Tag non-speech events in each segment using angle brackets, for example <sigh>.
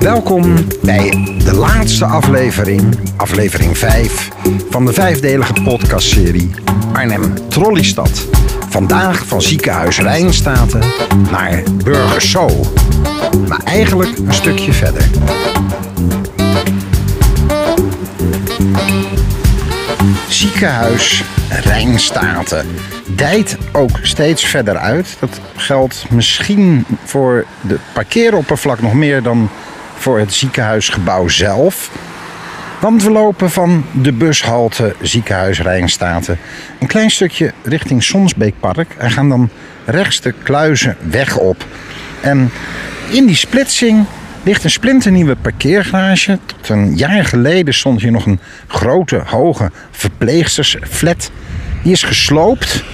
Welkom bij de laatste aflevering, aflevering 5 van de vijfdelige podcastserie Arnhem Trollystad. Vandaag van ziekenhuis Rijnstaten naar Burgerso. Maar eigenlijk een stukje verder. Ziekenhuis Rijnstaten dijt ook steeds verder uit. Dat geldt misschien voor de parkeeroppervlak nog meer dan voor het ziekenhuisgebouw zelf. Want we lopen van de bushalte Ziekenhuis Rijnstaten een klein stukje richting Sonsbeekpark en gaan dan rechts de Kluizenweg op. En in die splitsing ligt een splinternieuwe parkeergarage. Tot een jaar geleden stond hier nog een grote, hoge verpleegstersflat. Die is gesloopt.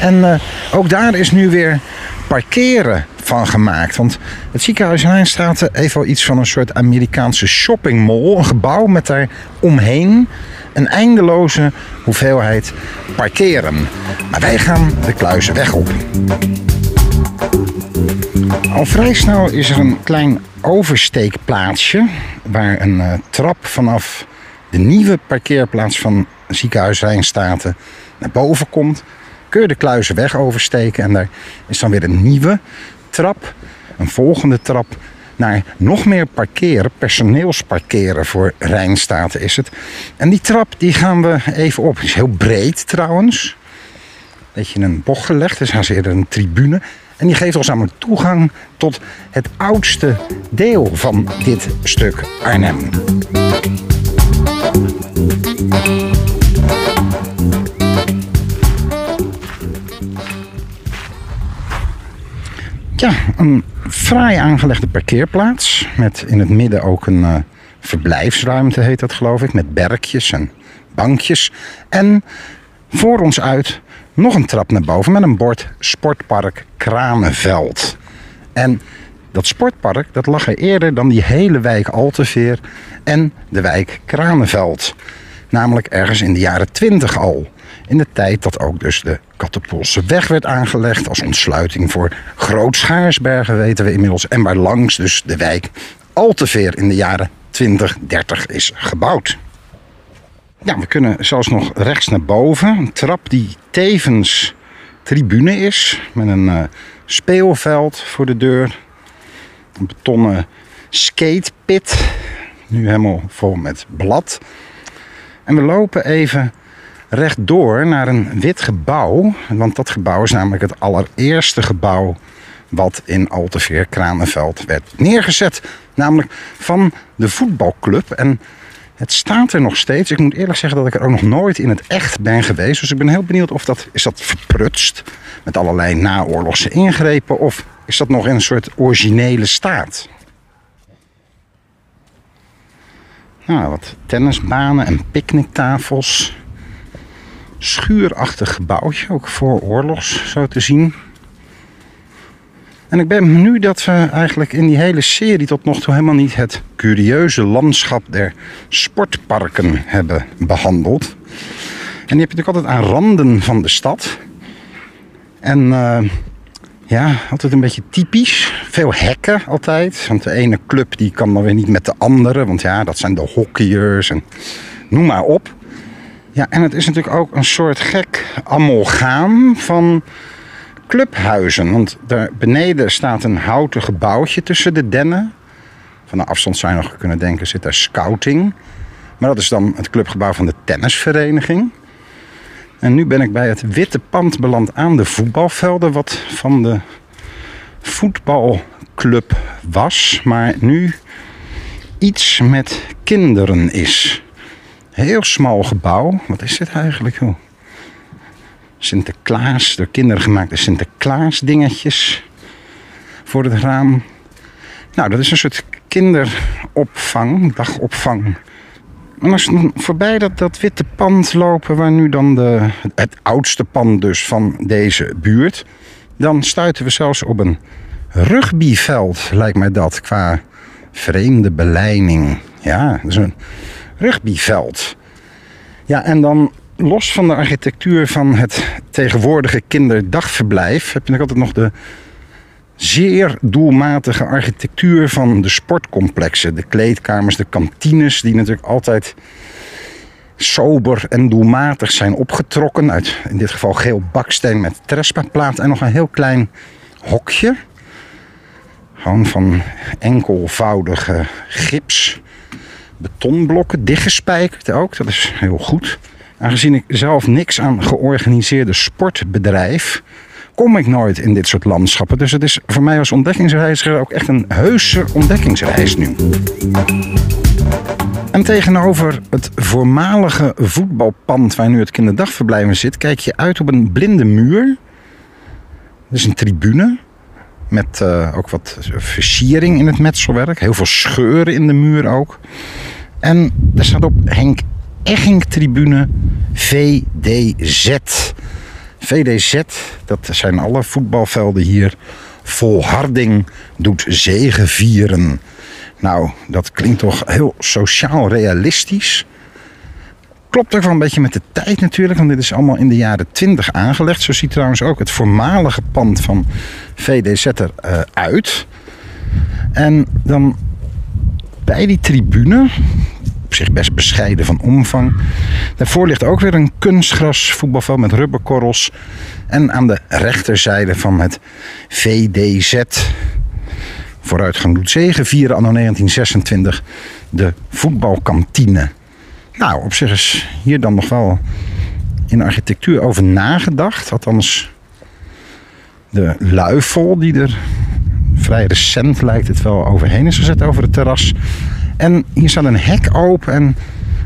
En uh, ook daar is nu weer parkeren van gemaakt. Want het ziekenhuis in heeft wel iets van een soort Amerikaanse shoppingmall. Een gebouw met daar omheen een eindeloze hoeveelheid parkeren. Maar wij gaan de Kluizenweg op. Al vrij snel is er een klein oversteekplaatsje waar een uh, trap vanaf de nieuwe parkeerplaats van ziekenhuis Rijnstaten naar boven komt. Kun je de Kluizenweg oversteken en daar is dan weer een nieuwe trap, een volgende trap naar nog meer parkeren, personeelsparkeren voor Rijnstaten is het. En die trap die gaan we even op. is heel breed trouwens. Beetje een bocht gelegd, dus hij eerder een tribune. En die geeft ons namelijk toegang tot het oudste deel van dit stuk Arnhem. Ja, een fraai aangelegde parkeerplaats. Met in het midden ook een uh, verblijfsruimte, heet dat geloof ik. Met berkjes en bankjes. En voor ons uit nog een trap naar boven met een bord Sportpark Kranenveld. En dat sportpark dat lag er eerder dan die hele wijk Alteveer en de wijk Kranenveld. Namelijk ergens in de jaren 20 al. In de tijd dat ook dus de Kattenpolse weg werd aangelegd als ontsluiting voor Groot Schaarsbergen, weten we inmiddels. En waar langs dus de wijk Alteveer in de jaren 20, 30 is gebouwd. Ja, we kunnen zelfs nog rechts naar boven. Een trap die tevens tribune is. Met een uh, speelveld voor de deur. Een betonnen skatepit. Nu helemaal vol met blad. En we lopen even rechtdoor naar een wit gebouw. Want dat gebouw is namelijk het allereerste gebouw wat in Alteveer Kranenveld werd neergezet. Namelijk van de voetbalclub. En het staat er nog steeds. Ik moet eerlijk zeggen dat ik er ook nog nooit in het echt ben geweest. Dus ik ben heel benieuwd of dat is dat verprutst met allerlei naoorlogse ingrepen of is dat nog in een soort originele staat? Nou, wat tennisbanen en picknicktafels. Schuurachtig gebouwtje, ook voor oorlogs zo te zien. En ik ben benieuwd dat we eigenlijk in die hele serie tot nog toe helemaal niet het curieuze landschap der sportparken hebben behandeld. En die heb je natuurlijk altijd aan randen van de stad. En uh, ja, altijd een beetje typisch. Veel hekken altijd. Want de ene club die kan dan weer niet met de andere. Want ja, dat zijn de hockeyers en noem maar op. Ja, en het is natuurlijk ook een soort gek amalgaam van clubhuizen. Want daar beneden staat een houten gebouwtje tussen de dennen. Van de afstand zou je nog kunnen denken, zit daar scouting. Maar dat is dan het clubgebouw van de tennisvereniging. En nu ben ik bij het witte pand beland aan de voetbalvelden, wat van de voetbalclub was, maar nu iets met kinderen is. Heel smal gebouw. Wat is dit eigenlijk? Joh? Sinterklaas, door kinderen gemaakte Sinterklaas dingetjes voor het raam. Nou, dat is een soort kinderopvang, dagopvang. En als we voorbij dat, dat witte pand lopen, waar nu dan de, het oudste pand dus van deze buurt, dan stuiten we zelfs op een rugbyveld, lijkt mij dat, qua vreemde beleiding. Ja, dat is een rugbyveld. Ja, en dan los van de architectuur van het tegenwoordige kinderdagverblijf heb je nog altijd nog de zeer doelmatige architectuur van de sportcomplexen. De kleedkamers, de kantines, die natuurlijk altijd sober en doelmatig zijn opgetrokken. Uit in dit geval geel baksteen met trespaplaat en nog een heel klein hokje. Gewoon van enkelvoudige gips. Betonblokken, dichtgespijkerd ook. Dat is heel goed. Aangezien ik zelf niks aan georganiseerde sportbedrijf kom ik nooit in dit soort landschappen. Dus het is voor mij als ontdekkingsreiziger ook echt een heuse ontdekkingsreis nu. En tegenover het voormalige voetbalpand waar nu het kinderdagverblijf zit, kijk je uit op een blinde muur. Dat is een tribune met uh, ook wat versiering in het metselwerk. Heel veel scheuren in de muur ook. En daar staat op Henk Egging Tribune VDZ. VDZ, dat zijn alle voetbalvelden hier. Volharding doet zegevieren. Nou, dat klinkt toch heel sociaal realistisch. Klopt ook wel een beetje met de tijd natuurlijk, want dit is allemaal in de jaren 20 aangelegd. Zo ziet trouwens ook het voormalige pand van VDZ er uh, uit. En dan bij die tribune, op zich best bescheiden van omvang. Daarvoor ligt ook weer een kunstgras voetbalveld met rubberkorrels. En aan de rechterzijde van het VDZ, vooruitgang doet zegen, vieren anno 1926, de voetbalkantine. Nou, op zich is hier dan nog wel in architectuur over nagedacht. Althans, de luifel die er vrij recent lijkt het wel overheen is gezet over het terras. En hier staat een hek open en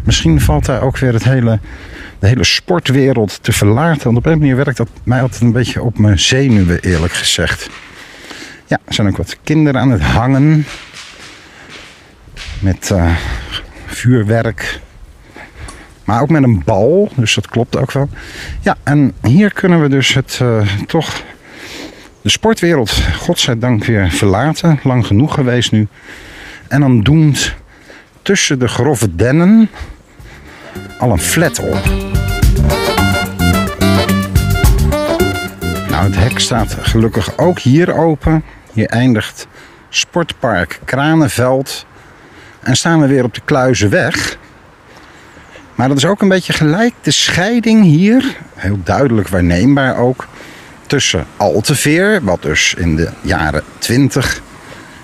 misschien valt daar ook weer het hele, de hele sportwereld te verlaten. Want op een manier werkt dat mij altijd een beetje op mijn zenuwen eerlijk gezegd. Ja, er zijn ook wat kinderen aan het hangen. Met uh, vuurwerk. Maar ook met een bal, dus dat klopt ook wel. Ja, en hier kunnen we dus het uh, toch de sportwereld, godzijdank, weer verlaten. Lang genoeg geweest nu. En dan doemt tussen de grove dennen al een flat op. Nou, het hek staat gelukkig ook hier open. Hier eindigt Sportpark Kranenveld. En staan we weer op de Kluizenweg. Maar dat is ook een beetje gelijk de scheiding hier, heel duidelijk waarneembaar ook, tussen Alteveer, wat dus in de jaren 20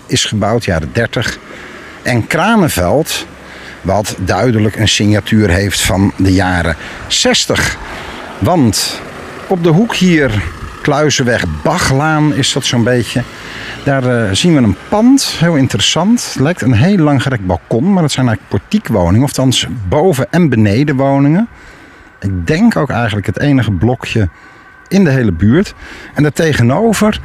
is gebouwd, jaren 30, en Kranenveld, wat duidelijk een signatuur heeft van de jaren 60. Want op de hoek hier, Kluizenweg Bachlaan is dat zo'n beetje. Daar uh, zien we een pand, heel interessant. Lijkt een heel langgerekt balkon, maar dat zijn eigenlijk portiekwoningen. Of althans boven- en benedenwoningen. Ik denk ook eigenlijk het enige blokje in de hele buurt. En daartegenover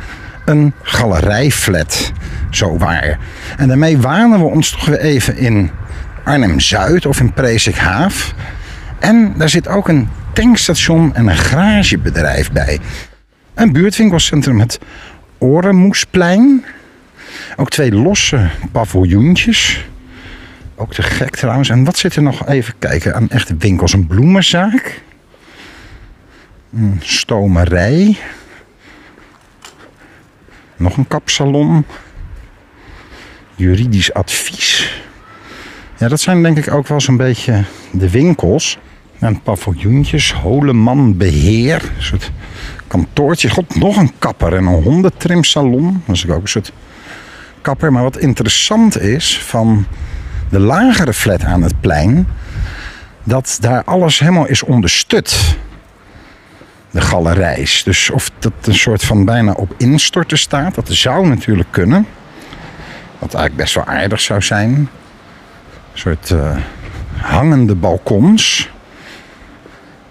een galerijflat, zo waar. En daarmee wanen we ons toch weer even in Arnhem-Zuid of in Presikhaaf. En daar zit ook een tankstation en een garagebedrijf bij. Een buurtwinkelcentrum, het Orenmoesplein. Ook twee losse paviljoentjes. Ook te gek trouwens. En wat zit er nog? Even kijken aan echte winkels. Een bloemenzaak. Een stomerij. Nog een kapsalon. Juridisch advies. Ja, dat zijn denk ik ook wel zo'n beetje de winkels. En paviljoentjes, Holeman Beheer. Een soort kantoortje. God, nog een kapper en een hondentrimsalon. Dat is ook een soort kapper. Maar wat interessant is van de lagere flat aan het plein... dat daar alles helemaal is onderstut de galerijs. Dus of dat een soort van bijna op instorten staat, dat zou natuurlijk kunnen. Wat eigenlijk best wel aardig zou zijn. Een soort uh, hangende balkons.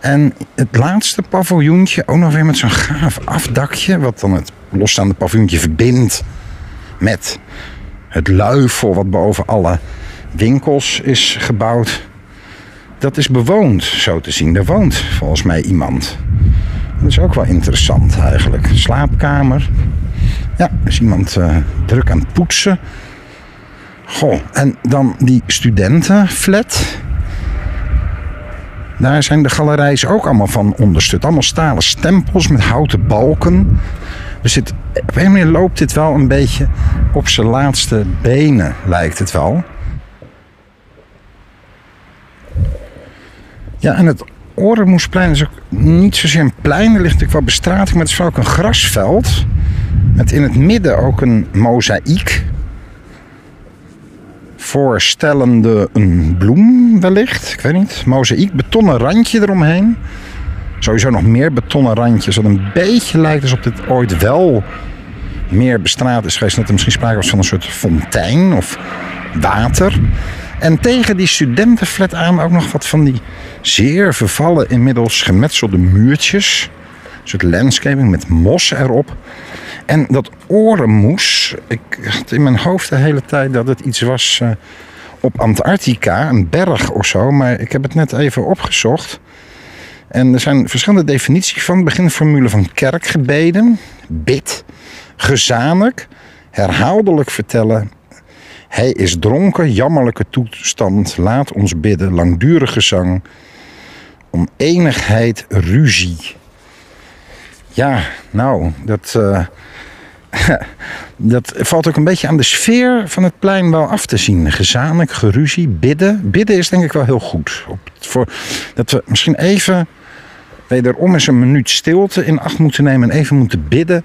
En het laatste paviljoentje, ook nog weer met zo'n gaaf afdakje, wat dan het losstaande paviljoentje verbindt met het luifel wat boven alle winkels is gebouwd. Dat is bewoond, zo te zien. Er woont volgens mij iemand. Dat is ook wel interessant eigenlijk. Slaapkamer. Ja, is iemand uh, druk aan het poetsen. Goh, en dan die studentenflat. Daar zijn de galerijs ook allemaal van ondersteund. Allemaal stalen stempels met houten balken. Er zit op een manier loopt dit wel een beetje op zijn laatste benen, lijkt het wel. Ja, en het Orenmoesplein is ook niet zozeer een plein. Er ligt natuurlijk wel bestrating, maar het is ook een grasveld. Met in het midden ook een mozaïek. Voorstellende een bloem wellicht. Ik weet niet. Mozaïek, betonnen randje eromheen. Sowieso nog meer betonnen randjes. Wat een beetje lijkt alsof dit ooit wel meer bestraat is geweest. Dat er misschien sprake was van een soort fontein of water. En tegen die studentenflat aan ook nog wat van die zeer vervallen, inmiddels gemetselde muurtjes. Soort landscaping met mos erop. En dat orenmoes, ik had in mijn hoofd de hele tijd dat het iets was uh, op Antarctica, een berg of zo. Maar ik heb het net even opgezocht. En er zijn verschillende definities van. Beginformule van kerkgebeden, bid, gezamenlijk, herhaaldelijk vertellen hij is dronken, jammerlijke toestand, laat ons bidden, langdurige zang, oneenigheid, ruzie. Ja, nou, dat, uh, <laughs> dat valt ook een beetje aan de sfeer van het plein wel af te zien. Gezamenlijk, geruzie, bidden. Bidden is denk ik wel heel goed. Op, voor, dat we misschien even wederom eens een minuut stilte in acht moeten nemen en even moeten bidden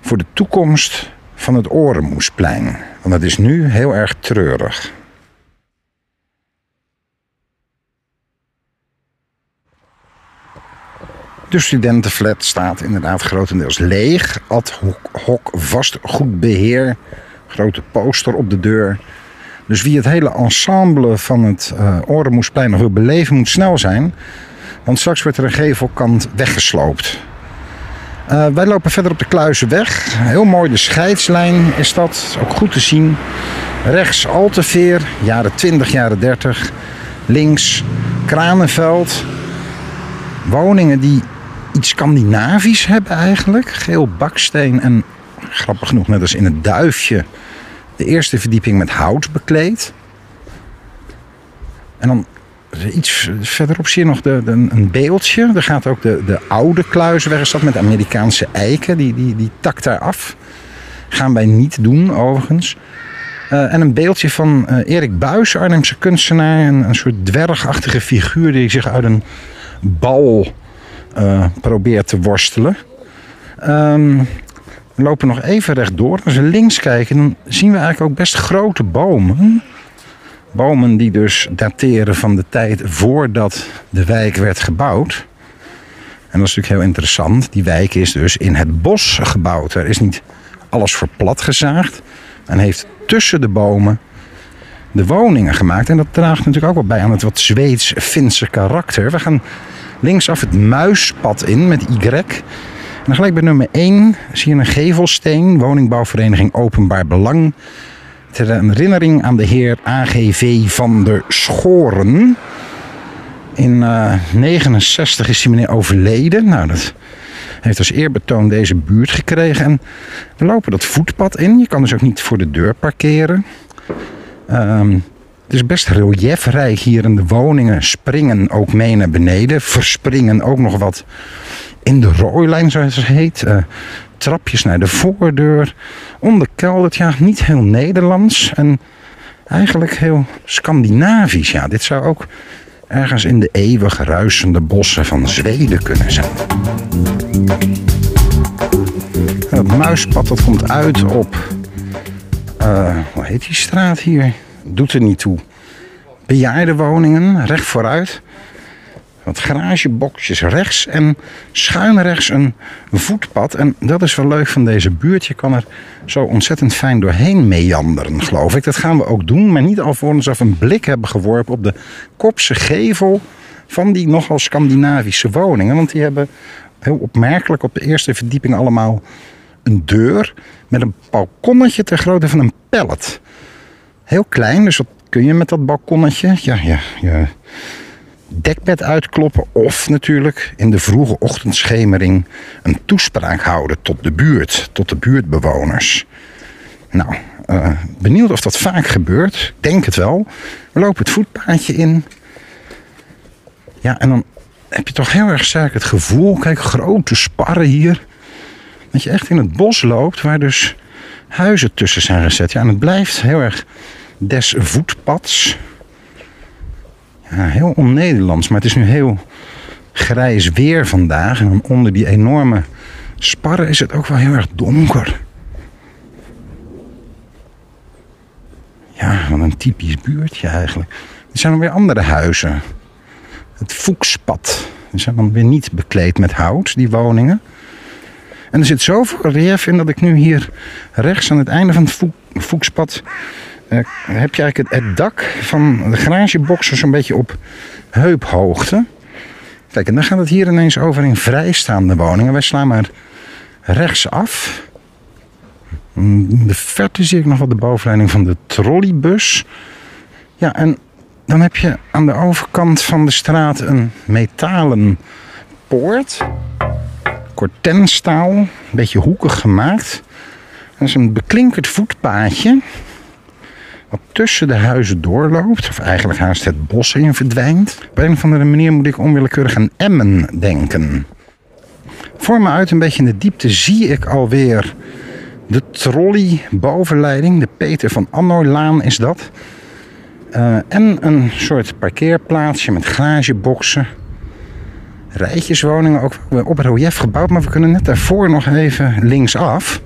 voor de toekomst van het Orenmoesplein. Want dat is nu heel erg treurig. De studentenflat staat inderdaad grotendeels leeg. Ad hoc vastgoedbeheer. Grote poster op de deur. Dus wie het hele ensemble van het uh, Orenmoesplein nog wil beleven, moet snel zijn. Want straks wordt er een gevelkant weggesloopt. Uh, wij lopen verder op de Kluizenweg. Heel mooi, de scheidslijn is dat. Ook goed te zien. Rechts Alteveer, jaren 20, jaren 30. Links Kranenveld. Woningen die iets Scandinavisch hebben eigenlijk. Geel baksteen en grappig genoeg net als in het duifje. De eerste verdieping met hout bekleed. En dan iets verderop zie je nog de, een beeldje. Er gaat ook de, de oude kluisweg is dat met Amerikaanse eiken. Die, die, die tak daar af. Gaan wij niet doen overigens. Uh, en een beeldje van uh, Erik Buis, Arnhemse kunstenaar. Een, een soort dwergachtige figuur die zich uit een bal uh, probeert te worstelen. Um, we lopen nog even rechtdoor. Als we links kijken, dan zien we eigenlijk ook best grote bomen. Bomen die dus dateren van de tijd voordat de wijk werd gebouwd. En dat is natuurlijk heel interessant. Die wijk is dus in het bos gebouwd. Er is niet alles verplat gezaagd. En heeft tussen de bomen de woningen gemaakt. En dat draagt natuurlijk ook wel bij aan het wat Zweeds-Finse karakter. We gaan linksaf het muispad in met Y. En dan gelijk bij nummer 1 zie je een gevelsteen. Woningbouwvereniging Openbaar Belang ter herinnering aan de heer AGV van der Schoren. In 1969 uh, is die meneer overleden. Nou, dat heeft als eerbetoon deze buurt gekregen. En we lopen dat voetpad in. Je kan dus ook niet voor de deur parkeren. Um, het is best reliefrijk hier in de woningen. Springen ook mee naar beneden. Verspringen ook nog wat in de rooilijn, zoals het heet. Uh, trapjes naar de voordeur. Onderkelderd, ja, niet heel Nederlands. En eigenlijk heel Scandinavisch. Ja, dit zou ook ergens in de eeuwig ruisende bossen van Zweden kunnen zijn. Het muispad dat komt uit op. Uh, hoe heet die straat hier? Doet er niet toe. Bejaardenwoningen, recht vooruit wat garagebokjes rechts en schuin rechts een voetpad. En dat is wel leuk van deze buurt. Je kan er zo ontzettend fijn doorheen meanderen, geloof ik. Dat gaan we ook doen, maar niet alvorens we een blik hebben geworpen op de kopse gevel van die nogal Scandinavische woningen. Want die hebben heel opmerkelijk op de eerste verdieping allemaal een deur met een balkonnetje ter grootte van een pallet. Heel klein, dus wat kun je met dat balkonnetje? Ja, ja, ja dekbed uitkloppen of natuurlijk in de vroege ochtendschemering een toespraak houden tot de buurt, tot de buurtbewoners. Nou, uh, benieuwd of dat vaak gebeurt. Denk het wel. We lopen het voetpaadje in. Ja, en dan heb je toch heel erg sterk het gevoel, kijk, grote sparren hier. Dat je echt in het bos loopt waar dus huizen tussen zijn gezet. Ja, en het blijft heel erg des voetpads. Ja, heel on-Nederlands, maar het is nu heel grijs weer vandaag. En onder die enorme sparren is het ook wel heel erg donker. Ja, wat een typisch buurtje eigenlijk. Er zijn nog weer andere huizen. Het Voekspad. Die zijn dan weer niet bekleed met hout, die woningen. En er zit zoveel relief in dat ik nu hier rechts aan het einde van het Voekspad... Uh, heb je eigenlijk het, dak van de garageboxen zo'n beetje op heuphoogte. Kijk, en dan gaat het hier ineens over in vrijstaande woningen. Wij slaan maar rechtsaf. In de verte zie ik nog wel de bovenleiding van de trolleybus. Ja, en dan heb je aan de overkant van de straat een metalen poort. Cortenstaal, een beetje hoekig gemaakt. Dat is een beklinkerd voetpaadje. Wat tussen de huizen doorloopt, of eigenlijk haast het bos in verdwijnt. Op een of andere manier moet ik onwillekeurig aan Emmen denken. Voor me uit, een beetje in de diepte, zie ik alweer de trolley bovenleiding. De Peter van Annoylaan is dat. Uh, en een soort parkeerplaatsje met garageboxen. Rijtjeswoningen, ook op relief gebouwd. Maar we kunnen net daarvoor nog even linksaf.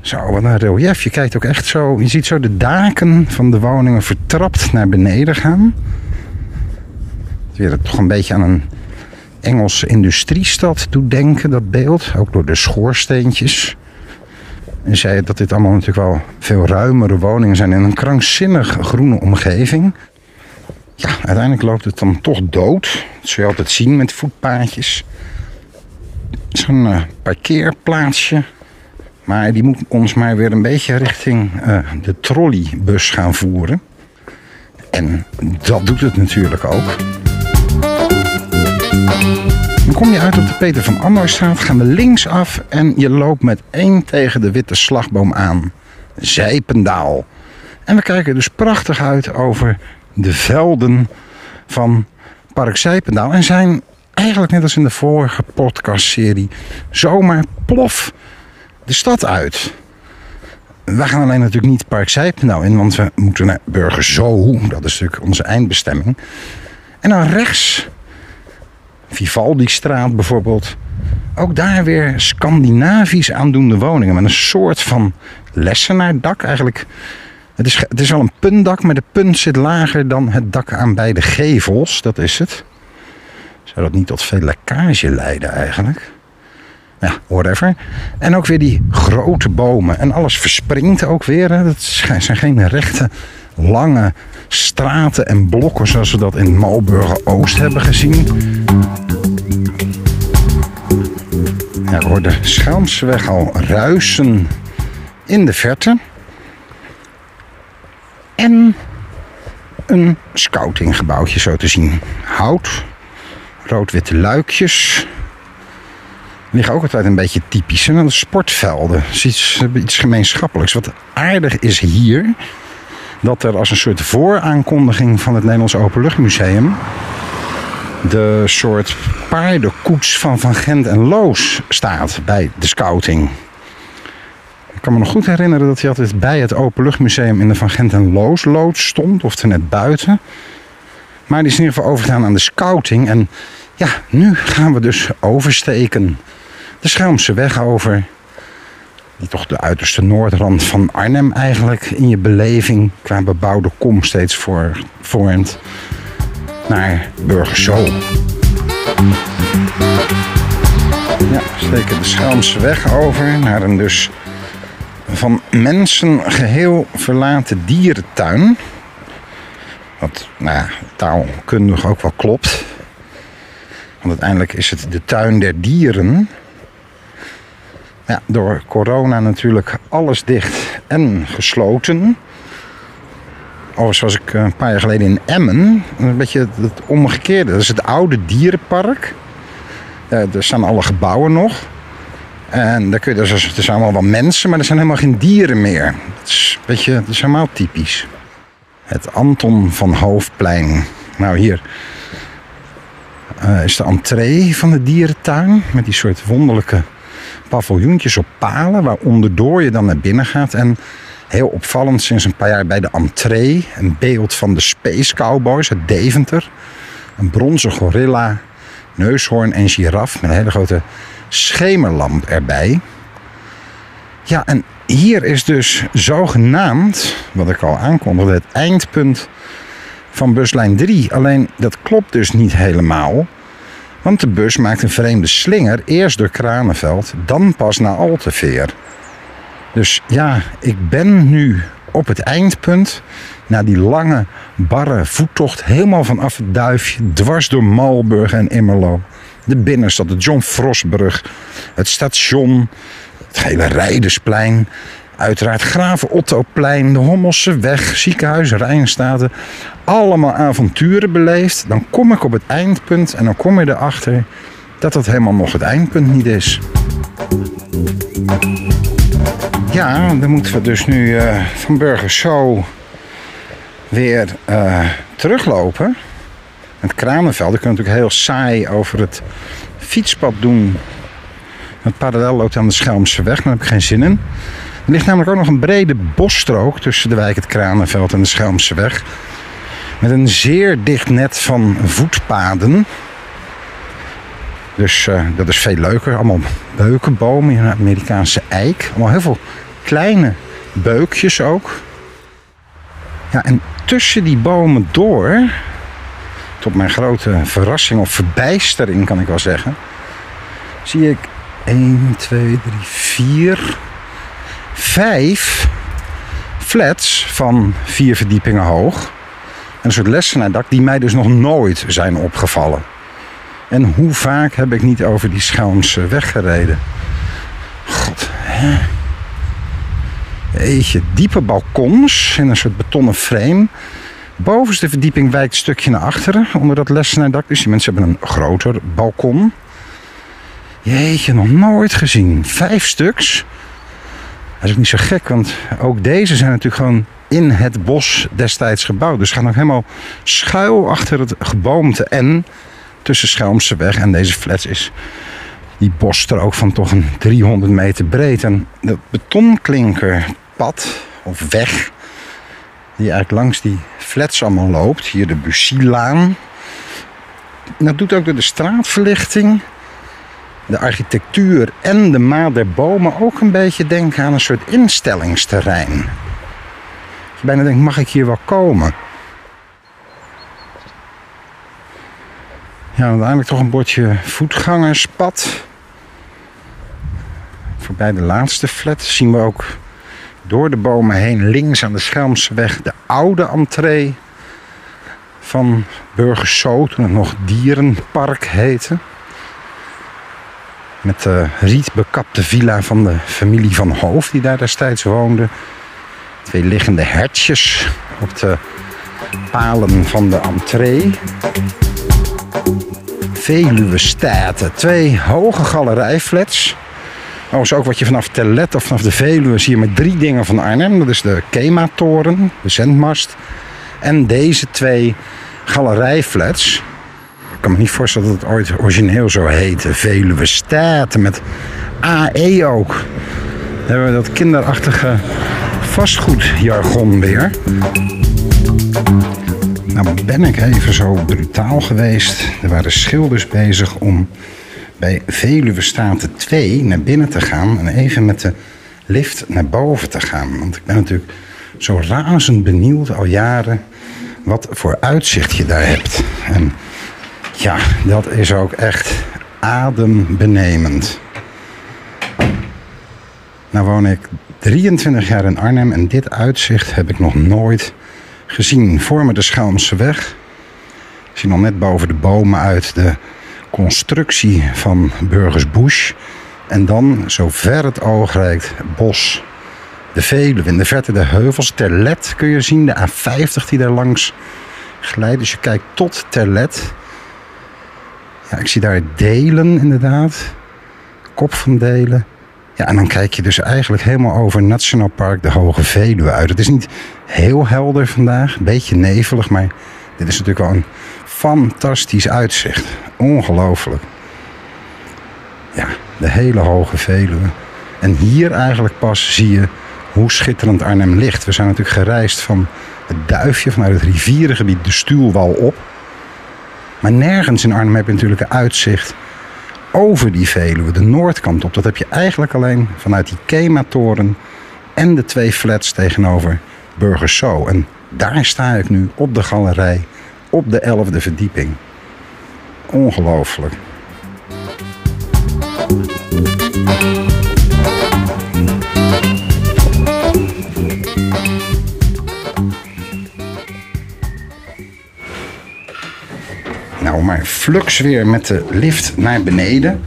Zo, wat een relief. Je kijkt ook echt zo. Je ziet zo de daken van de woningen vertrapt naar beneden gaan. Het weer toch een beetje aan een Engelse industriestad doet denken, dat beeld. Ook door de schoorsteentjes. En zei dat dit allemaal natuurlijk wel veel ruimere woningen zijn in een krankzinnig groene omgeving. Ja, uiteindelijk loopt het dan toch dood. Dat zul je altijd zien met voetpaadjes. Zo'n uh, parkeerplaatsje. Maar die moet ons maar weer een beetje richting uh, de trolleybus gaan voeren. En dat doet het natuurlijk ook. Dan kom je uit op de Peter van Annoystraat, gaan we linksaf en je loopt met één tegen de witte slagboom aan. Zijpendaal. En we kijken dus prachtig uit over de velden van Park Zijpendaal. En zijn eigenlijk net als in de vorige podcastserie zomaar plof de stad uit. We gaan alleen natuurlijk niet Park Zijpendaal in, want we moeten naar Burger Zoo. Dat is natuurlijk onze eindbestemming. En dan rechts Vivaldi-straat bijvoorbeeld. Ook daar weer Scandinavisch aandoende woningen met een soort van lessenaardak. Eigenlijk, het is, het is wel een puntdak, maar de punt zit lager dan het dak aan beide gevels. Dat is het. Zou dat niet tot veel lekkage leiden eigenlijk? Ja, whatever. En ook weer die grote bomen. En alles verspringt ook weer. Hè. Dat zijn geen rechte, lange straten en blokken zoals we dat in Malburger Oost hebben gezien. Ja, ik hoor de Schelmseweg al ruisen in de verte. En een scoutinggebouwtje zo te zien. Hout, rood-witte luikjes. Liggen ook altijd een beetje typisch. En dan de sportvelden. iets, iets gemeenschappelijks. Wat aardig is hier dat er als een soort vooraankondiging van het Nederlands Openluchtmuseum de soort paardenkoets van Van Gent en Loos staat bij de scouting. Ik kan me nog goed herinneren dat hij altijd bij het Openluchtmuseum in de Van Gent en Loos loods stond, of er net buiten. Maar die is in ieder geval overgegaan aan de scouting. En ja, nu gaan we dus oversteken. De Schelmse weg over die toch de uiterste noordrand van Arnhem eigenlijk in je beleving qua bebouwde kom steeds voor, vormt naar Burgerzo. Ja, steken de Schelmse weg over naar een dus van mensen geheel verlaten dierentuin. Wat nou ja, taalkundig ook wel klopt. Want uiteindelijk is het de tuin der dieren. Ja, door corona natuurlijk alles dicht en gesloten. Overigens was ik een paar jaar geleden in Emmen. Een beetje het omgekeerde. Dat is het oude dierenpark. er staan alle gebouwen nog. En daar kun je, dus, er zijn allemaal wel mensen, maar er zijn helemaal geen dieren meer. Dat is, een beetje, dat is helemaal typisch. Het Anton van Hoofdplein. Nou hier eh, is de entree van de dierentuin. Met die soort wonderlijke paviljoentjes op palen. Waar onderdoor je dan naar binnen gaat. En heel opvallend sinds een paar jaar bij de entree. Een beeld van de Space Cowboys uit Deventer. Een bronzen gorilla, neushoorn en giraf. Met een hele grote schemerlamp erbij. Ja, en hier is dus zogenaamd, wat ik al aankondigde, het eindpunt van buslijn 3. Alleen dat klopt dus niet helemaal. Want de bus maakt een vreemde slinger. Eerst door Kranenveld, dan pas naar Alteveer. Dus ja, ik ben nu op het eindpunt. Na die lange, barre voettocht. Helemaal vanaf het duifje. Dwars door Malburg en Immerlo. De binnenstad, de John Frostbrug. Het station. Het hele Rijdersplein. Uiteraard Graven Ottoplein, de Hommelse Weg, Ziekenhuis, Rijnstaten. Allemaal avonturen beleefd. Dan kom ik op het eindpunt en dan kom je erachter dat dat helemaal nog het eindpunt niet is. Ja, dan moeten we dus nu uh, van Burgers weer uh, teruglopen. Het Kranenveld, kan natuurlijk heel saai over het fietspad doen. Het parallel loopt aan de Schelmse weg, daar heb ik geen zin in. Er ligt namelijk ook nog een brede bosstrook tussen de wijk Het Kranenveld en de Schelmse weg. Met een zeer dicht net van voetpaden. Dus uh, dat is veel leuker. Allemaal beukenbomen, een Amerikaanse eik. Allemaal heel veel kleine beukjes ook. Ja, en tussen die bomen door, tot mijn grote verrassing of verbijstering kan ik wel zeggen, zie ik 1, 2, 3, 4, vijf flats van vier verdiepingen hoog. En een soort lessenaardak die mij dus nog nooit zijn opgevallen. En hoe vaak heb ik niet over die Schelmse weg gereden? God, hè? Eetje, diepe balkons in een soort betonnen frame. Bovenste verdieping wijkt een stukje naar achteren onder dat lessenaardak. Dus die mensen hebben een groter balkon. Jeetje, nog nooit gezien. Vijf stuks. Dat is ook niet zo gek, want ook deze zijn natuurlijk gewoon in het bos destijds gebouwd. Dus gaan ook helemaal schuil achter het geboomte. En tussen Schelmseweg en deze flats is die bosstrook van toch een 300 meter breed. En dat betonklinkerpad of weg die eigenlijk langs die flats allemaal loopt. Hier de Bussielaan. Dat doet ook door de straatverlichting de architectuur en de maat der bomen ook een beetje denken aan een soort instellingsterrein. Je bijna denkt, mag ik hier wel komen? Ja, uiteindelijk toch een bordje voetgangerspad. Voorbij de laatste flat zien we ook door de bomen heen links aan de Schelmseweg de oude entree van Burgerso, toen het nog Dierenpark heette. Met de rietbekapte villa van de familie van Hoofd die daar destijds woonde. Twee liggende hertjes op de palen van de entree. Veluwe Staten. Twee hoge galerijflats. Overigens ook wat je vanaf Telet of vanaf de Veluwe zie je met drie dingen van Arnhem. Dat is de Kema-toren, de zendmast. En deze twee galerijflats kan me niet voorstellen dat het ooit origineel zo heette. Veluwe Staten met AE ook. Dan hebben we dat kinderachtige vastgoedjargon weer. Nou ben ik even zo brutaal geweest. Er waren schilders bezig om bij Veluwe Staten 2 naar binnen te gaan en even met de lift naar boven te gaan. Want ik ben natuurlijk zo razend benieuwd al jaren wat voor uitzicht je daar hebt. En ja, dat is ook echt adembenemend. Nou woon ik 23 jaar in Arnhem en dit uitzicht heb ik nog nooit gezien. Voor me de Schelmse weg. Ik zie nog net boven de bomen uit de constructie van Burgers Bush. En dan, zo ver het oog reikt, bos. De Veluwe, in de verte de heuvels. Terlet kun je zien, de A50 die daar langs glijdt. Dus je kijkt tot Terlet. Ja, ik zie daar delen inderdaad. Kop van delen. Ja, en dan kijk je dus eigenlijk helemaal over Nationaal Park de Hoge Veluwe uit. Het is niet heel helder vandaag, een beetje nevelig, maar dit is natuurlijk wel een fantastisch uitzicht. Ongelooflijk. Ja, de hele hoge Veluwe. En hier eigenlijk pas zie je hoe schitterend Arnhem ligt. We zijn natuurlijk gereisd van het Duifje, vanuit het rivierengebied, de Stuwwal op. Maar nergens in Arnhem heb je natuurlijk een uitzicht over die Veluwe, de noordkant op. Dat heb je eigenlijk alleen vanuit die Kematoren en de twee flats tegenover Burgers Zo. En daar sta ik nu op de galerij, op de 11e verdieping. Ongelooflijk. Nou, maar flux weer met de lift naar beneden.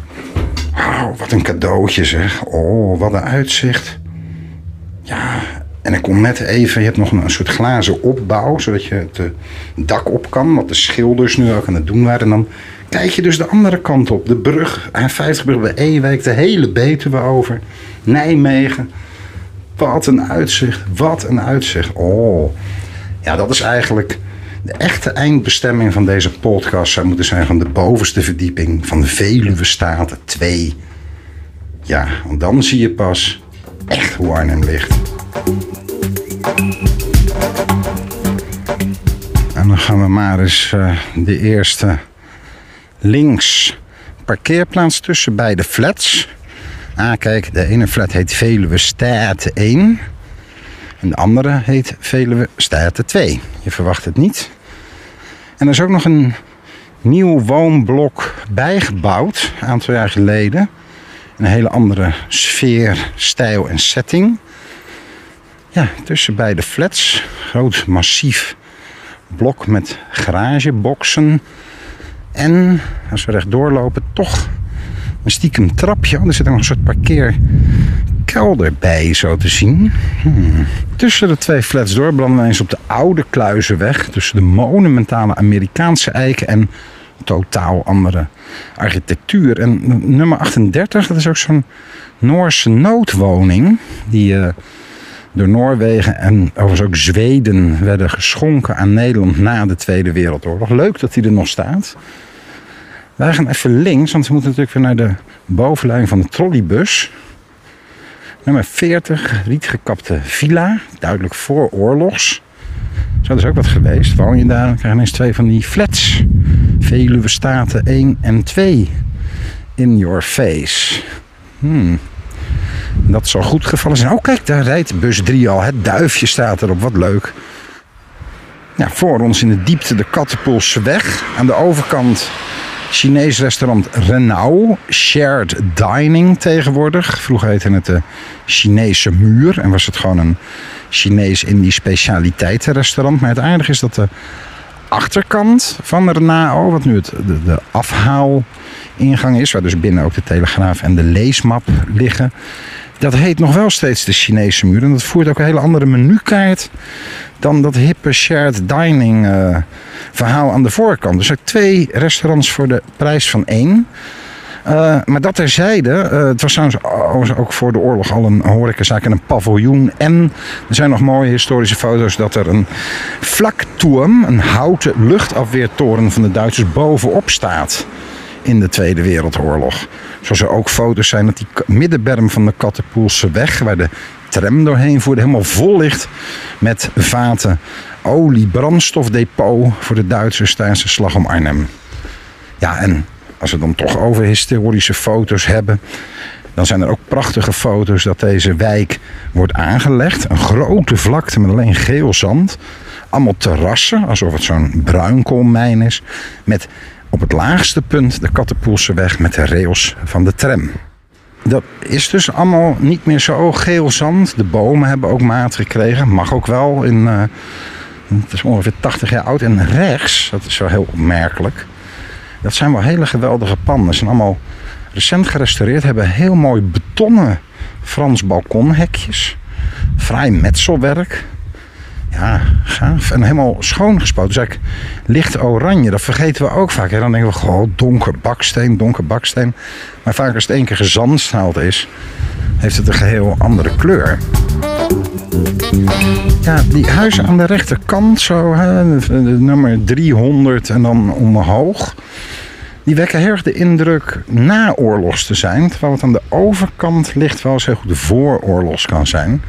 Wat een cadeautje zeg. Oh, wat een uitzicht. Ja, en ik kom net even, je hebt nog een, soort glazen opbouw, zodat je het eh, dak op kan, wat de schilders nu ook aan het doen waren. En dan kijk je dus de andere kant op, de brug, A50-brug bij Ewijk, de hele Betuwe over, Nijmegen. Wat een uitzicht, wat een uitzicht. Oh, ja, dat is eigenlijk de echte eindbestemming van deze podcast zou moeten zijn van de bovenste verdieping van de Veluwe Staten 2. Ja, want dan zie je pas echt hoe Arnhem ligt. En dan gaan we maar eens uh, de eerste links parkeerplaats tussen beide flats. Ah, kijk, de ene flat heet Veluwe Staten 1. En de andere heet Veluwe Staten 2. Je verwacht het niet. En er is ook nog een nieuw woonblok bijgebouwd, een aantal jaar geleden. Een hele andere sfeer, stijl en setting. Tussen beide flats. Groot, massief blok met garageboxen. En als we rechtdoor lopen, toch een stiekem trapje. Er zit nog een soort parkeerkelder bij, zo te zien. Hmm. Tussen de twee flats door branden we eens op de oude Kluizenweg. Tussen de monumentale Amerikaanse eiken en totaal andere architectuur. En nummer 38, dat is ook zo'n Noorse noodwoning. Die uh, door Noorwegen en overigens ook Zweden werden geschonken aan Nederland na de Tweede Wereldoorlog. Leuk dat die er nog staat. Wij gaan even links, want we moeten natuurlijk weer naar de bovenlijn van de trolleybus. Nummer 40, rietgekapte villa. Duidelijk voor oorlogs. Zo is ook wat geweest. Woon je daar, dan krijg je twee van die flats. Veluwe Staten 1 en 2. In your face. Hmm. Dat zal goed gevallen zijn. Oh kijk, daar rijdt bus 3 al. Het duifje staat erop. Wat leuk. Voor ons in de diepte de Kattenpoelse weg. Aan de overkant Chinees restaurant Renault. Shared dining tegenwoordig. Vroeger heette het de Chinese muur. En was het gewoon een Chinees-Indisch specialiteitenrestaurant. Maar het aardige is dat de achterkant van Renault, wat nu het, de, de afhaalingang is, waar dus binnen ook de Telegraaf en de leesmap liggen. Dat heet nog wel steeds de Chinese muur. En dat voert ook een hele andere menukaart dan dat hippe shared dining uh, verhaal aan de voorkant. Dus er twee restaurants voor de prijs van één. Uh, maar dat terzijde, uh, het was trouwens ook voor de oorlog al een horecazaak en een paviljoen. En er zijn nog mooie historische foto's dat er een vlakturm, een houten luchtafweertoren van de Duitsers bovenop staat in de Tweede Wereldoorlog. Zoals er ook foto's zijn dat die middenberm van de Kattenpoelse weg, waar de tram doorheen voerde, helemaal vol ligt met vaten olie, brandstofdepot voor de Duitsers tijdens de slag om Arnhem. Ja, en als we dan toch over historische foto's hebben, dan zijn er ook prachtige foto's dat deze wijk wordt aangelegd. Een grote vlakte met alleen geel zand. Allemaal terrassen, alsof het zo'n bruinkoolmijn is. Met op het laagste punt de Kattenpoelse weg met de rails van de tram. Dat is dus allemaal niet meer zo geel zand. De bomen hebben ook maat gekregen. Mag ook wel. In, uh, het is ongeveer 80 jaar oud. En rechts, dat is wel heel opmerkelijk. Dat zijn wel hele geweldige panden. Ze zijn allemaal recent gerestaureerd. Hebben heel mooi betonnen Frans balkonhekjes. Fraai metselwerk. Ja, gaaf. En helemaal schoon gespoten. Dus eigenlijk licht oranje. Dat vergeten we ook vaak. En dan denken we gewoon donker baksteen, donker baksteen. Maar vaak als het één keer gezandstraald is, heeft het een geheel andere kleur. Ja, die huizen aan de rechterkant, zo, hè, nummer 300 en dan omhoog. Die wekken erg de indruk naoorlogs te zijn. Terwijl het aan de overkant ligt wel eens heel goed vooroorlogs kan zijn.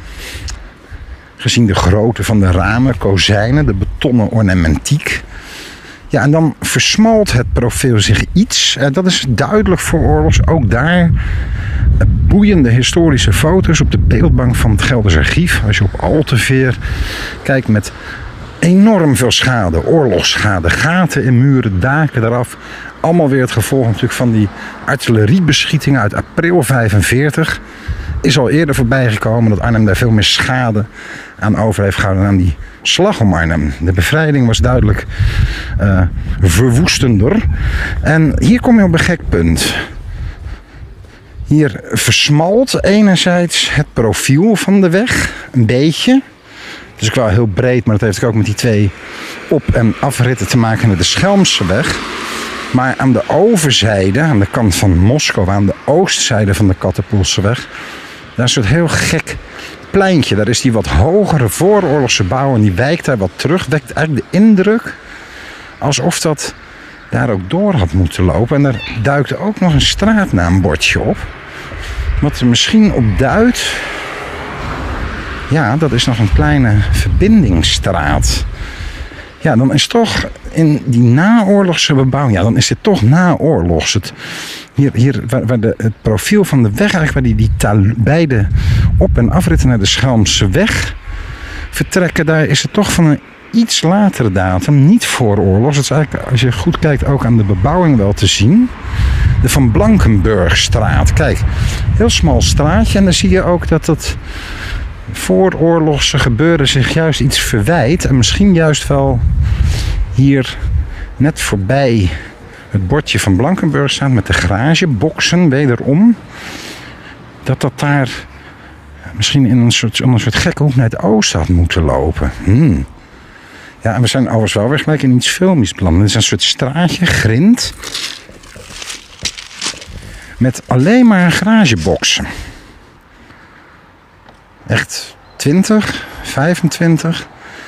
Gezien de grootte van de ramen, kozijnen, de betonnen ornamentiek. Ja, en dan versmalt het profiel zich iets. En dat is duidelijk voor oorlogs. Ook daar boeiende historische foto's op de beeldbank van het Gelders Archief. Als je op Alteveer kijkt met enorm veel schade, oorlogsschade, gaten in muren, daken eraf. Allemaal weer het gevolg natuurlijk van die artilleriebeschietingen uit april 45. Is al eerder voorbij gekomen dat Arnhem daar veel meer schade aan over heeft gehouden aan die slag om Arnhem. De bevrijding was duidelijk uh, verwoestender. En hier kom je op een gek punt. Hier versmalt enerzijds het profiel van de weg een beetje. Is ook wel heel breed, maar dat heeft ook met die twee op- en afritten te maken met de Schelmseweg. Maar aan de overzijde, aan de kant van Moskou, aan de oostzijde van de Kattenpoelseweg, daar is soort heel gek pleintje. Daar is die wat hogere vooroorlogse bouw en die wijkt daar wat terug. Wekt eigenlijk de indruk alsof dat daar ook door had moeten lopen. En daar duikte ook nog een straatnaambordje op. Wat er misschien op duidt. Ja, dat is nog een kleine verbindingsstraat. Ja, dan is toch in die naoorlogse bebouwing, ja, dan is dit toch naoorlogs. Het, hier, hier waar, de, het profiel van de weg, eigenlijk waar die, die beide op- en afritten naar de Schelmse weg vertrekken, daar is het toch van een iets latere datum, niet voor oorlogs. Het is eigenlijk, als je goed kijkt, ook aan de bebouwing wel te zien. De Van Blankenburgstraat. Kijk, heel smal straatje. En dan zie je ook dat het vooroorlogse gebeuren zich juist iets verwijt. En misschien juist wel hier net voorbij het bordje van Blankenburg staat met de garageboxen wederom. Dat dat daar misschien in een soort, soort gekke hoek naar het oosten had moeten lopen. Hmm. Ja, en we zijn overigens wel weer gelijk in iets filmisch beland. Het is een soort straatje, grind. Met alleen maar garageboxen. Echt 20, 25.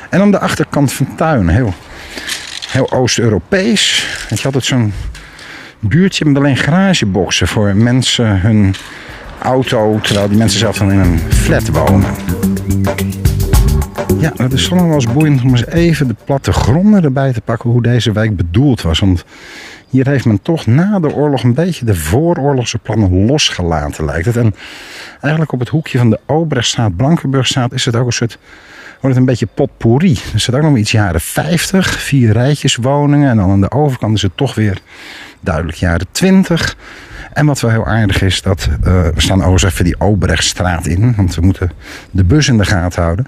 En aan de achterkant van tuin. Heel, heel Oost-Europees. Je had altijd zo'n buurtje met alleen garageboxen voor mensen hun auto. Terwijl die mensen zelf dan in een flat wonen. Ja, het is toch wel eens boeiend om eens even de plattegronden erbij te pakken hoe deze wijk bedoeld was. Want hier heeft men toch na de oorlog een beetje de vooroorlogse plannen losgelaten, lijkt het. En eigenlijk op het hoekje van de Obrechtstraat, Blankenburgstraat is het ook een soort, wordt het een beetje potpourri. Er zit ook nog iets jaren 50, vier rijtjes woningen. En dan aan de overkant is het toch weer duidelijk jaren 20. En wat wel heel aardig is, dat uh, we staan overigens even die Obrechtstraat in, want we moeten de bus in de gaten houden.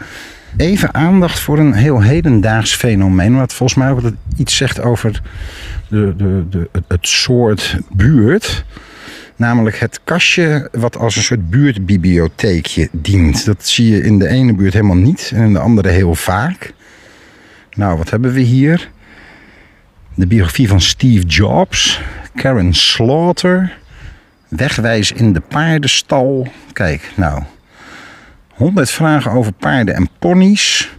Even aandacht voor een heel hedendaags fenomeen, wat volgens mij ook iets zegt over de, de, de, het soort buurt. Namelijk het kastje wat als een soort buurtbibliotheekje dient. Dat zie je in de ene buurt helemaal niet en in de andere heel vaak. Nou, wat hebben we hier? De biografie van Steve Jobs, Karen Slaughter, Wegwijs in de paardenstal. Kijk, nou, 100 vragen over paarden en ponies.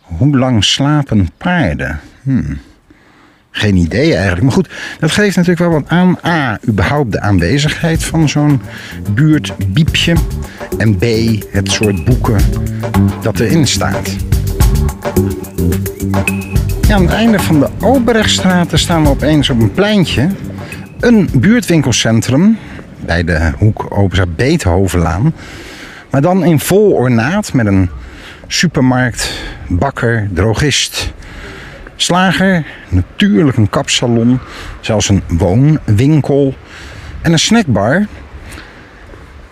Hoe lang slapen paarden? Hmm. Geen idee eigenlijk. Maar goed, dat geeft natuurlijk wel wat aan. A, überhaupt de aanwezigheid van zo'n buurtbiepje. En B, het soort boeken dat erin staat. Ja, aan het einde van de Oberrechtstraat staan we opeens op een pleintje. Een buurtwinkelcentrum bij de hoek Oberstraat Beethovenlaan. Maar dan in vol ornaat met een supermarkt, bakker, drogist, slager, natuurlijk een kapsalon, zelfs een woonwinkel en een snackbar.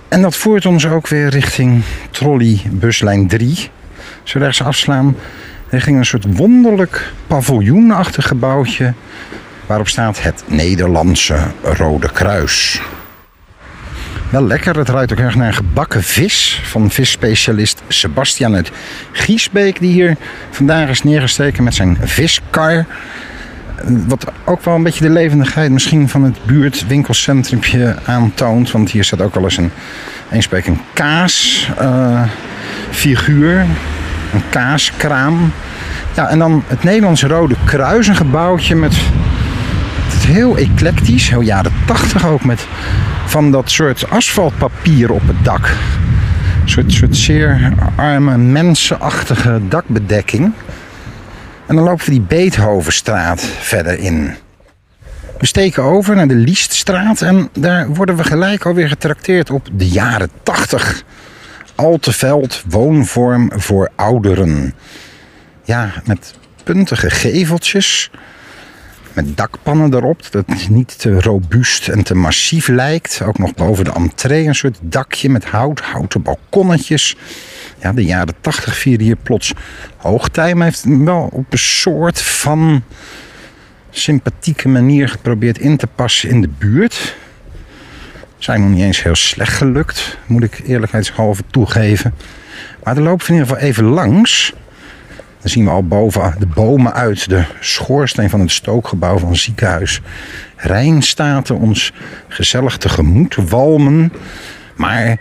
En dat voert ons ook weer richting trolleybuslijn 3. Als we rechts afslaan, richting een soort wonderlijk paviljoenachtig gebouwtje waarop staat het Nederlandse Rode Kruis. Wel lekker, het ruikt ook erg naar gebakken vis van visspecialist Sebastian uit Giesbeek, die hier vandaag is neergesteken met zijn viskar. Wat ook wel een beetje de levendigheid misschien van het buurtwinkelcentrumpje aantoont. Want hier staat ook wel eens een, eens een kaas uh, figuur. Een kaaskraam. Ja, en dan het Nederlandse Rode Kruis, een gebouwtje met heel eclectisch, heel jaren tachtig ook, met van dat soort asfaltpapier op het dak. Een soort, soort zeer arme, mensenachtige dakbedekking. En dan lopen we die Beethovenstraat verder in. We steken over naar de Lieststraat en daar worden we gelijk alweer getrakteerd op de jaren 80. Alteveld woonvorm voor ouderen. Ja, met puntige geveltjes. Met dakpannen erop, dat niet te robuust en te massief lijkt. Ook nog boven de entree een soort dakje met hout, houten balkonnetjes. Ja, de jaren 80 vieren hier plots hoogtij, maar heeft wel op een soort van sympathieke manier geprobeerd in te passen in de buurt. Zijn nog niet eens heel slecht gelukt, moet ik eerlijkheidshalve toegeven. Maar er lopen we in ieder geval even langs. Dan zien we al boven de bomen uit de schoorsteen van het stookgebouw van ziekenhuis Rijnstaten ons gezellig tegemoet walmen. Maar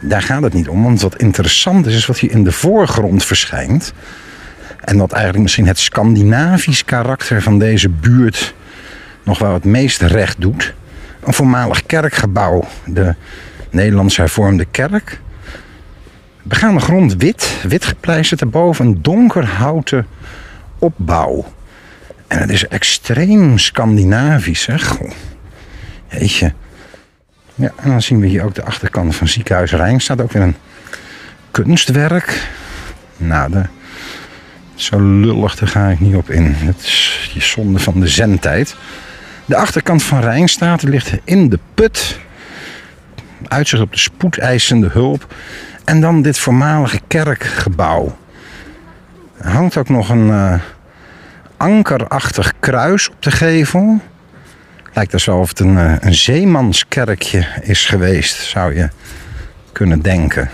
daar gaat het niet om, want wat interessant is, is wat hier in de voorgrond verschijnt. En wat eigenlijk misschien het Scandinavisch karakter van deze buurt nog wel het meest recht doet. Een voormalig kerkgebouw, de Nederlands hervormde kerk. Begaande grond wit, wit gepleisterd, erboven een donkerhouten opbouw. En het is extreem Scandinavisch, hè? Goh. Jeetje. Ja, en dan zien we hier ook de achterkant van Ziekenhuis Rijn. Staat ook weer een kunstwerk. Nou, zo lullig, daar ga ik niet op in. Het is je zonde van de zendtijd. De achterkant van Rijnstaat ligt in de put. Uitzicht op de spoedeisende hulp. En dan dit voormalige kerkgebouw. Er hangt ook nog een uh, ankerachtig kruis op de gevel. Lijkt alsof het een, uh, een zeemanskerkje is geweest, zou je kunnen denken.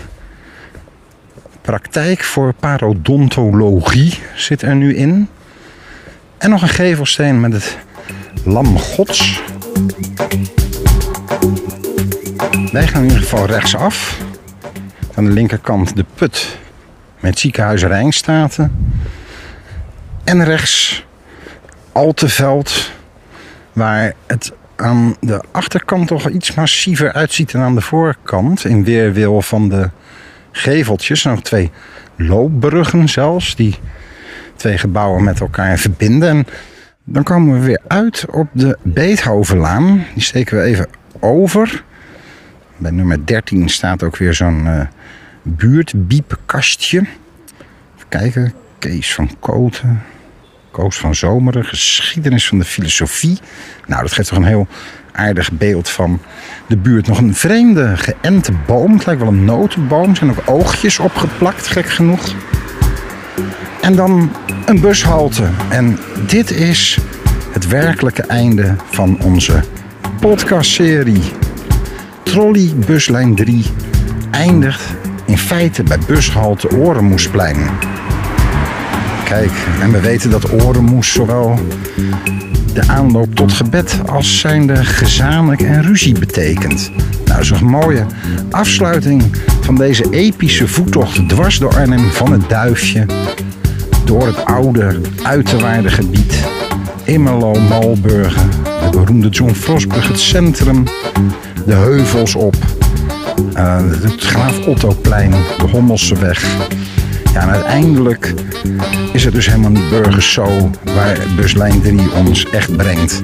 Praktijk voor parodontologie zit er nu in. En nog een gevelsteen met het Lam Gods. Wij gaan in ieder geval rechtsaf. Aan de linkerkant de put met ziekenhuis Rijnstaten. En rechts Alteveld, waar het aan de achterkant toch iets massiever uitziet dan aan de voorkant. In weerwil van de geveltjes. Nog twee loopbruggen zelfs, die twee gebouwen met elkaar verbinden. En dan komen we weer uit op de Beethovenlaan. Die steken we even over. Bij nummer 13 staat ook weer zo'n uh, buurtbiepkastje. Even kijken. Kees van Koten. Koos van Zomeren. Geschiedenis van de filosofie. Nou, dat geeft toch een heel aardig beeld van de buurt. Nog een vreemde geënte boom. Het lijkt wel een notenboom. Er zijn ook oogjes opgeplakt, gek genoeg. En dan een bushalte. En dit is het werkelijke einde van onze podcastserie. Trolley buslijn 3 eindigt in feite bij bushalte Orenmoesplein. Kijk, en we weten dat Orenmoes zowel de aanloop tot gebed als zijnde gezamenlijk en ruzie betekent. Nou, zo'n mooie afsluiting van deze epische voettocht dwars door Arnhem van het Duifje. Door het oude uiterwaardegebied. Immerlo, Malburgen, de beroemde John Frostbrug, het centrum, de heuvels op, uh, het Graaf Ottoplein, de Hommelseweg. Ja, en uiteindelijk is het dus helemaal niet burgers zo waar buslijn 3 ons echt brengt.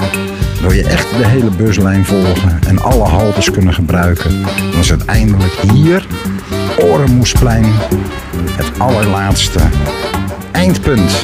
Wil je echt de hele buslijn volgen en alle haltes kunnen gebruiken, dan is uiteindelijk hier Orenmoesplein het allerlaatste eindpunt.